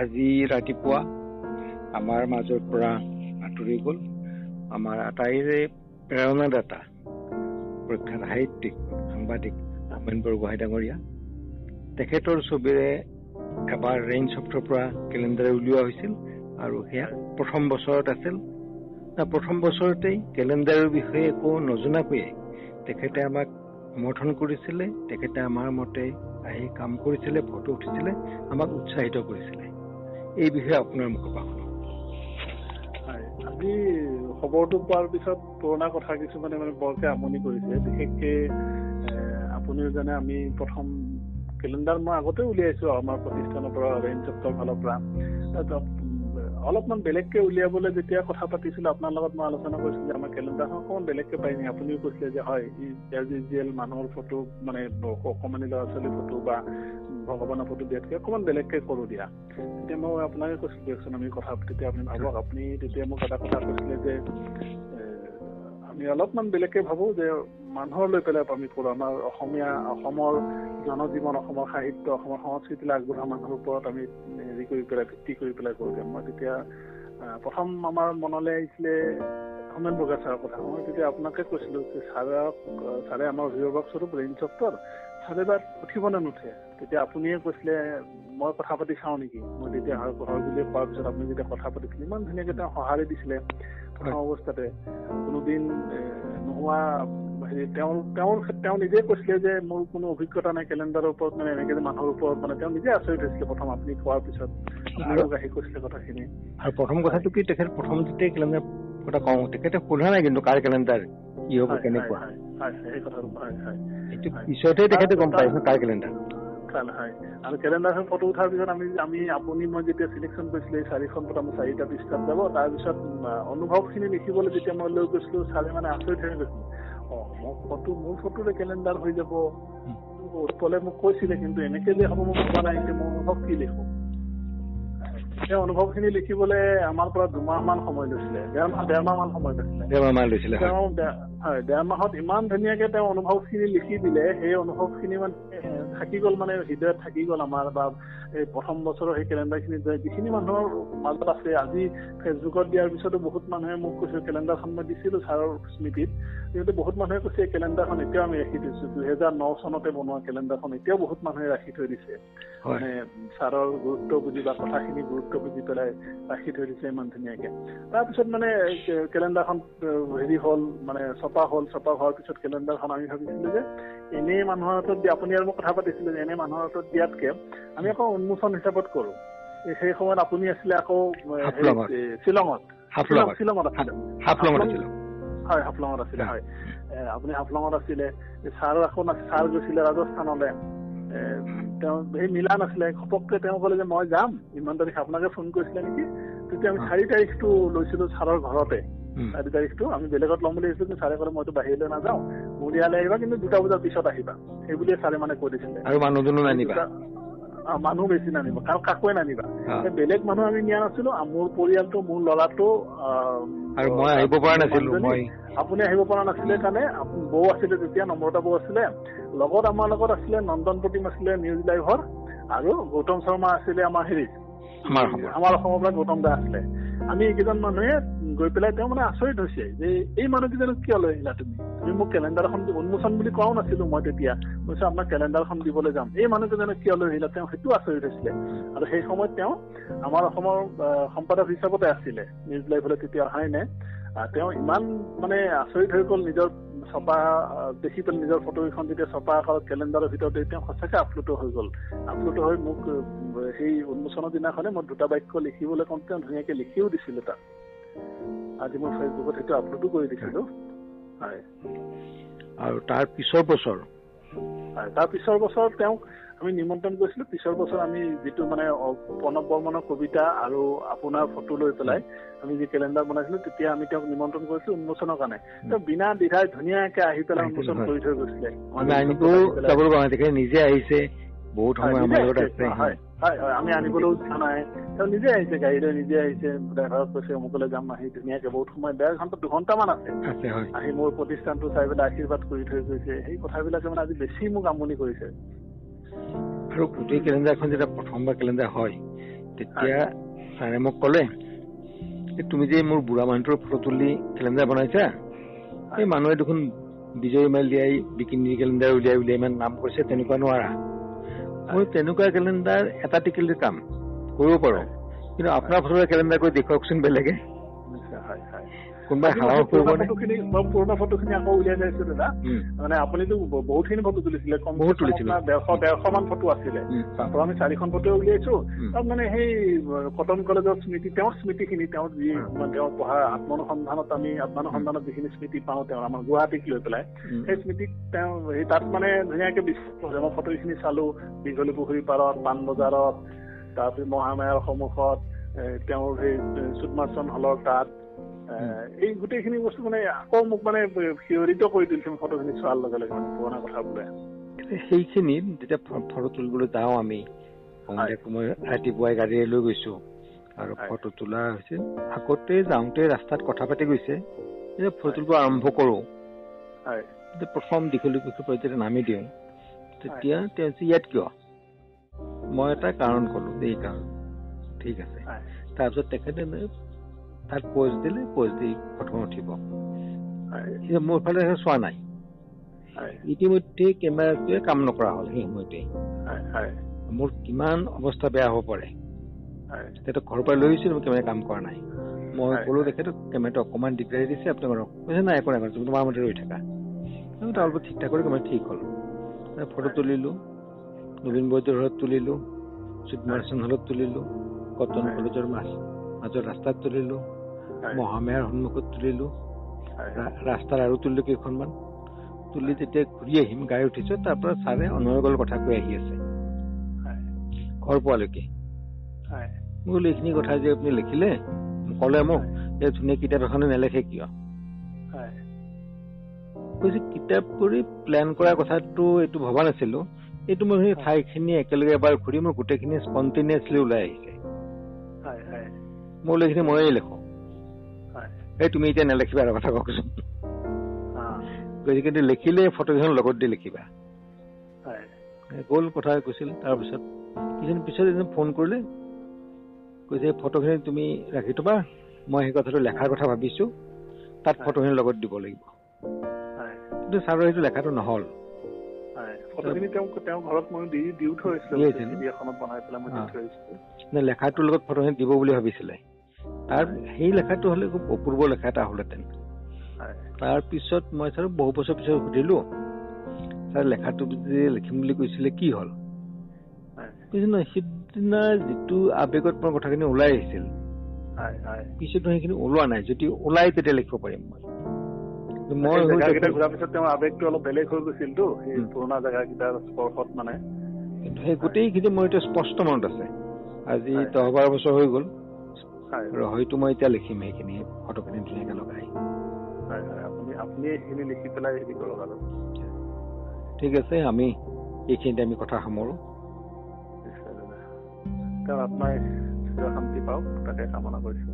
আজি ৰাতিপুৱা আমাৰ মাজৰ পৰা আঁতৰি গ'ল। আমাৰ আটাইৰে প্ৰেৰণাদাতা প্ৰখ্যাত সাহিত্যিক সাংবাদিক হোমেন বৰগোহাঁই ডাঙৰীয়া। তেখেতৰ ছবিৰে এবাৰ ৰেইন চফ্টৰ পৰা কেলেণ্ডাৰ উলিওৱা হৈছিল আৰু সেয়া প্ৰথম বছৰত আছিল। প্ৰথম বছৰতেই কেলেণ্ডাৰৰ বিষয়ে একো নজনাকৈয়ে তেখেতে আমাক সমৰ্থন কৰিছিলে তেখেতে আমাৰ মতে আহি কাম কৰিছিলে ফটো উঠিছিলে আমাক উৎসাহিত কৰিছিলে। এই বিষয়ে আপোনাৰ মুখৰ পৰা আজি খবৰটো পোৱাৰ পিছত পুৰণা কথা কিছুমানে মানে বৰকে আমনি কৰিছে বিশেষকে আপুনিও জানে আমি প্ৰথম কেলেণ্ডাৰ মই আগতে উলিয়াইছো আমাৰ প্ৰতিষ্ঠানৰ পৰা ৰেঞ্জ চেপ্টৰ ফালৰ পৰা। অলপমান বেলেগকে উলিয়াবলৈ যেতিয়া কথা পাতিছিলো আপোনাৰ লগত মই আলোচনা কৰিছিলো যে আমাৰ কেলেণ্ডাৰখন অকণমান বেলেগকে পাই নি আপুনিও কৈছিলে যে হয় মানুহৰ ফটো মানে অকণমানি ল'ৰা ছোৱালীৰ ফটো বা ভগৱানৰ ফটো দিয়াতকে অকণমান বেলেগকে কৰো দিয়া। তেতিয়া মই আপোনাকে কৈছিলো দিয়কচোন আমি কথা তেতিয়া আপুনি ভাবক আপুনি তেতিয়া মোক এটা কথা কৈছিলে যে আমি অলপমান বেলেগকে ভাবো যে মানুহৰ লৈ পেলাই আমি কৰো আমাৰ অসমীয়া অসমৰ জনজীৱন অসমৰ সাহিত্য অসমৰ সংস্কৃতিলৈ আগবঢ়া মানুহৰ ওপৰত আমি হেৰি কৰি পেলাই ভিত্তি কৰি পেলাই কৰো মই তেতিয়া প্ৰথম আমাৰ মনলৈ আহিছিলে হোমেন বগা ছাৰৰ কথা। মই তেতিয়া আপোনাকে কৈছিলো যে ছাৰক ছাৰে আমাৰ অভিভাৱক স্বৰূপ ৰেঞ্জ চফ্টৰ ছাৰে এবাৰ উঠিব নে নুঠে? তেতিয়া আপুনিয়ে কৈছিলে মই কথা পাতি চাওঁ নেকি? মই তেতিয়া হয় বুলি কোৱাৰ পিছত আপুনি যেতিয়া কথা পাতিছিলে ইমান ধুনীয়াকে তেওঁ সঁহাৰি দিছিলে। প্ৰথম অৱস্থাতে। কোনোদিন নোহোৱা হেৰি তেওঁ তেওঁৰ তেওঁ নিজে কৈছিলে যে মোৰ কোনো অভিজ্ঞতা নাই কেলেণ্ডাৰৰ ওপৰত মানে এনেকে যে মানুহৰ ওপৰত মানে তেওঁ নিজে আচৰিত হৈছিলে প্ৰথম আপুনি কোৱাৰ পিছত। আহি কৈছিলে কথাখিনি। আৰু প্ৰথম কথাটো কি তেখেত প্ৰথম যেতিয়া কেলেণ্ডাৰ কথা কওঁ তেখেতে সোধা নাই কিন্তু কাৰ কেলেণ্ডাৰ কি হ'ব কেনেকুৱা। পিছতহে তেখেতে গম পাইছে কাৰ কেলেণ্ডাৰ। হয় আৰু কেলেণ্ডাৰখন ফটো উঠাৰ পিছত আমি আমি আপুনি মই যেতিয়া চিলেকশ্যন কৰিছিলো এই চাৰিখন ফটো আমি চাৰিটা পৃষ্ঠাত যাব। তাৰপিছত অনুভৱখিনি লিখিবলৈ যেতিয়া মই লৈ গৈছিলো চাৰি মানে আচৰিত হৈ গৈছিলো। অ মোক ফটো মোৰ ফটোৰে কেলেণ্ডাৰ হৈ যাব। ক'লে মোক কৈছিলে কিন্তু এনেকে যে হ'ব মই ভবা নাই যে মই অনুভৱ কি লিখো। সেই অনুভৱখিনি লিখিবলৈ আমাৰ পৰা দুমাহ মান সময় লৈছিলে। ডেৰ মাহ ডেৰ মাহ মান সময় লৈছিলে। তেওঁ হয় ডেৰ মাহত ইমান ধুনীয়াকে তেওঁ অনুভৱখিনি লিখি দিলে সেই অনুভৱখিনি মানে থাকি গ'ল মানে হৃদয়ত থাকি গ'ল আমাৰ বা এই প্ৰথম বছৰৰ সেই কেলেণ্ডাৰখিনি যিখিনি মানুহৰ মাজত আছে আজি ফেচবুকত দিয়াৰ পিছতো বহুত মানুহে মোক কৈছে কেলেণ্ডাৰখন মই দিছিলো ছাৰৰ স্মৃতিত। কিন্তু বহুত মানুহে কৈছে এই কেলেণ্ডাৰখন এতিয়াও আমি ৰাখি থৈছো। দুহেজাৰ ন চনতে বনোৱা কেলেণ্ডাৰখন এতিয়াও বহুত মানুহে ৰাখি থৈ দিছে। মানে ছাৰৰ গুৰুত্ব বুজি বা কথাখিনি গুৰুত্ব বুজি পেলাই ৰাখি থৈ দিছে ইমান ধুনীয়াকে। তাৰপিছত মানে কেলেণ্ডাৰখন হেৰি হ'ল মানে ছপা হ'ল ছপা হোৱাৰ পিছত কেলেণ্ডাৰখন আমি ভাবিছিলো যে এনেই মানুহৰ হাতত আপুনি আৰু মোক কথা পাতিছিলো যে এনেই মানুহৰ হাতত দিয়াতকে আমি আকৌ উন্মোচন হিচাপত কৰো। সেই সময়ত আপুনি আছিলে আকৌ শ্বিলঙত। শ্বিলঙত আছিলে। হয় হাফলঙত আছিলে হয়। আপুনি হাফলঙত আছিলে ছাৰ আকৌ ছাৰ গৈছিলে ৰাজস্থানলৈ। তেওঁ সেই মিলা নাছিলে। ঘপককে তেওঁ ক'লে যে মই যাম। ইমান তাৰিখ আপোনাকে ফোন কৰিছিলে নেকি? তেতিয়া আমি চাৰি তাৰিখটো লৈছিলো ছাৰৰ ঘৰতে। চাৰি তাৰিখটো আমি বেলেগত ল'ম বুলি ভাবিছিলো কিন্তু ছাৰে ক'লে মইতো বাহিৰলৈ নাযাওঁ মোৰ ইয়ালৈ আহিবা কিন্তু দুটা বজাৰ পিছত আহিবা। সেই বুলিয়ে ছাৰে মানে কৈ দিছিলে। আৰু মানুহজনো নানিবা? মানুহ বেছি নানিব কাৰণ কাকোৱে নানিবা। বেলেগ মানুহ আমি নিয়া নাছিলো মোৰ পৰিয়ালটো মোৰ ল'ৰাটো আৰু মই আহিব পৰা নাছিলো মই আপুনি আহিব পৰা নাছিলে কাৰণে বৌ আছিলে তেতিয়া নম্ৰতা বৌ আছিলে। লগত আমাৰ লগত আছিলে নন্দন প্ৰতিম আছিলে নিউজ লাইভৰ আৰু গৌতম শৰ্মা আছিলে আমাৰ হেৰিত। আমাৰ অসমৰ পৰা গৌতম দা আছিলে। আমি এইকেইজন মানুহে গৈ পেলাই তেওঁ মানে আচৰিত হৈছে যে এই মানুহকেইজনক কিয় লৈ আহিলা তুমি? তুমি মোক কেলেণ্ডাৰখন উন্মোচন বুলি কোৱাও নাছিলো মই তেতিয়া। কৈছো আপোনাক কেলেণ্ডাৰখন দিবলৈ যাম। এই মানুহকেইজনক কিয় লৈ আহিলা তেওঁ? সেইটো আচৰিত হৈছিলে। আৰু সেই সময়ত তেওঁ আমাৰ অসমৰ সম্পাদক হিচাপতে আছিলে। নিউজ লাইভলৈ তেতিয়া অহাই নাই। তেওঁ ইমান মানে আচৰিত হৈ গ'ল নিজৰ ছপা দেখি পেলাই নিজৰ ফটোকেইখন যেতিয়া ছপা আকাৰত কেলেণ্ডাৰৰ ভিতৰতে তেওঁ সঁচাকে আপ্লুত হৈ গ'ল। আপ্লুত হৈ মোক সেই উন্মোচনৰ দিনাখনে মই দুটা বাক্য লিখিবলৈ কওঁতে তেওঁ ধুনীয়াকে লিখিও দিছিলে তাত আজি মই ফেচবুকত সেইটো আপলোডো কৰি দিছিলো। হয়। আৰু তাৰ পিছৰ বছৰ তাৰ পিছৰ বছৰ তেওঁক আমি নিমন্ত্ৰণ কৰিছিলো। পিছৰ বছৰ আমি যিটো মানে প্ৰণৱ বৰ্মনৰ কবিতা আৰু আপোনাৰ ফটো লৈ পেলাই আমি যি কেলেণ্ডাৰ বনাইছিলো তেতিয়া আমি তেওঁক নিমন্ত্ৰণ কৰিছিলো উন্মোচনৰ কাৰণে। তেওঁ বিনা দ্বিধাই ধুনীয়াকে আহি পেলাই উন্মোচন কৰি থৈ গৈছিলে। নিজে আহিছে বহুত সময় আমাৰ লগত আছে। হয়। হয় হয় আমি আনিবলৈও যোৱা নাই। তেওঁ নিজে আহিছে গাড়ীলৈ নিজে আহিছে ড্ৰাইভাৰক কৈছে অমুকলৈ যাম আহি ধুনীয়াকে বহুত সময় ডেৰ ঘণ্টা দুঘণ্টামান আছে। আহি মোৰ প্ৰতিষ্ঠানটো চাই পেলাই আশীৰ্বাদ কৰি থৈ গৈছে। সেই কথাবিলাকে মানে আজি বেছি মোক আমনি কৰিছে। আৰু গোটেই কেলেণ্ডাৰখন যেতিয়া প্ৰথমবাৰ কেলেণ্ডাৰ হয় তেতিয়া ছাৰে মোক ক'লে "এই তুমি যে মোৰ বুঢ়া মানুহটোৰ ফটো তুলি কেলেণ্ডাৰ বনাইছা এই মানুহে দেখোন বিজয় দিয়াই বিকিনি কেলেণ্ডাৰ উলিয়াই উলিয়াই ইমান নাম কৰিছে তেনেকুৱা নোৱাৰা। মই তেনেকুৱা কেলেণ্ডাৰ এটা টিকেলিৰ কাম কৰিব পাৰো। কিন্তু আপোনাৰ ফটোৰে কেলেণ্ডাৰ কৰি দেখুৱাওকচোন বেলেগে। হয়, হয়। কোনোবাই পুৰণা কৰিবনে ফটোখিনি মই পুৰণা ফটোখিনি আকৌ উলিয়াই চাইছো দাদা। মানে আপুনিতো বহুতখিনি ফটো তুলিছিলে কম বহুত তুলিছিলো। ডেৰশ ডেৰশ মান ফটো আছিলে। তাতো আমি চাৰিখন ফটো উলিয়াইছো। তাত মানে সেই কটন কলেজৰ স্মৃতি তেওঁৰ স্মৃতিখিনি তেওঁৰ যি তেওঁ পঢ়া আত্মানুসন্ধানত আমি আত্মানুসন্ধানত যিখিনি স্মৃতি পাওঁ তেওঁৰ আমাৰ গুৱাহাটীক লৈ পেলাই সেই স্মৃতিক তেওঁ সেই তাত মানে ধুনীয়াকে। মই ফটোখিনি চালো দীঘলী পুখুৰী পাৰত পাণবজাৰত তাৰপিছত মহামায়াৰ সন্মুখত তেওঁৰ সেই চুদমাৰ্চন হলৰ তাত এই গোটেইখিনি বস্তু মানে আকৌ মোক মানে শিয়ৰিত কৰি তুলিছে ফটোখিনি চোৱাৰ লগে লগে মানে পুৰণা কথাবোৰে। সেইখিনিত যেতিয়া ফটো তুলিবলৈ যাওঁ আমি মই ৰাতিপুৱাই গাড়ীৰে লৈ গৈছো আৰু। ফটো তোলা হৈছে আগতে যাওঁতে ৰাস্তাত কথা পাতি গৈছে ফটো তুলিব আৰম্ভ কৰো। প্ৰথম দীঘলী পুখুৰীৰ পৰা যেতিয়া নামি দিওঁ তেতিয়া তেওঁ ইয়াত কিয়? মই এটা কাৰণ কলো এই কাৰণ। ঠিক আছে। তাৰপিছত তেখেতে তাত প'জ দিলে প'জ দি ফটোখন উঠিব। মোৰ ফালে চোৱা নাই। ইতিমধ্যে কেমেৰাটোৱে কাম নকৰা হ'ল সেই সময়তে। মোৰ কিমান অৱস্থা বেয়া হ'ব পাৰে। তেখেতক ঘৰৰ পৰা লৈ আহিছিলোঁ মোৰ কেমেৰা কাম কৰা নাই। মই ক'লো। তেখেতক কেমেৰাটো অকণমান দিগদাৰি দিছে আপুনি কৰক কৈছে নাই একো নাই তুমি তোমাৰ মতে ৰৈ থাকা। তাৰ অলপ ঠিক ঠাক কৰি কেমেৰা ঠিক হ'ল। ফটো তুলিলোঁ নবীন বৈদ্যৰ ঘৰত তুলিলোঁ চুদমাৰ্চন হলত তুলিলোঁ কটন। কলেজৰ মাছ মাজৰ ৰাস্তাত তুলিলোঁ। মহামায়াৰ সন্মুখত তুলিলোঁ। ৰাস্তাৰ আৰু তুলিলোঁ কেইখনমান। তুলি যেতিয়া ঘূৰি আহিম গাড়ী উঠিছোঁ। তাৰ পৰা ছাৰে অনৰ্গল কথা কৈ আহি আছে। ঘৰ পোৱালৈকে। মই বোলো এইখিনি কথা যে আপুনি লিখিলে ক'লে মোক এই ধুনীয়া কিতাপ এখনে নেলেখে কিয়? কৈছে কিতাপ কৰি প্লেন কৰা কথাটো এইটো ভবা নাছিলো। এইটো মই সেই ঠাইখিনি একেলগে এবাৰ ঘূৰি মোৰ গোটেইখিনি স্পণ্টেনিয়াছলি ওলাই আহিছে। মই বোলো এইখিনি ময়ে লিখো। এই তুমি এতিয়া নেলেখিবা আৰু কথা কওকচোন। কিন্তু লিখিলে ফটোকেইখন লগত দি লিখিবা। হয়। গ'ল কথা কৈছিল তাৰপিছত কিছুদিন পিছত এদিন ফোন কৰিলে কৈছে ফটোখিনি তুমি ৰাখি থবা মই সেই কথাটো লেখাৰ কথা ভাবিছো তাত হয়। ফটোখিনি লগত দিব লাগিব। হয়। কিন্তু ছাৰৰ সেইটো লেখাটো নহ'ল। হয়। লেখাটোৰ লগত ফটোখিনি দিব বুলি ভাবিছিলে? তাৰ সেই লেখাটো হ'লে খুব অপূৰ্ব লেখা এটা হ'লহেঁতেন। তাৰপিছত মই ছাৰক বহু বছৰ পিছত সুধিলো ছাৰ লেখাটো যে লিখিম বুলি কৈছিলে কি হ'ল? সিদিনা যিটো আৱেগত মোৰ কথাখিনি ওলাই আহিছিল পিছতো সেইখিনি ওলোৱা নাই যদি ওলাই তেতিয়া লিখিব পাৰিম মই। মই সেই হয়তো- জেগাকেইটা ঘূৰাৰ পিছত তেওঁৰ আৱেগটো অলপ বেলেগ হৈ গৈছিলতো সেই উম। পুৰণা জেগাকেইটাৰ স্পৰ্শত মানে। কিন্তু সেই গোটেইখিনি মোৰ এতিয়া স্পষ্ট মনত আছে। আজি। দহ বাৰ বছৰ হৈ গ'ল। হয়তো মই এতিয়া লিখিম সেইখিনি ফটোখিনি ধুনীয়াকে লগাই। ঠিক আছে আমি এইখিনিতে আমি কথা সামৰো। চিৰ শান্তি পাওক তাকে কামনা কৰিছো।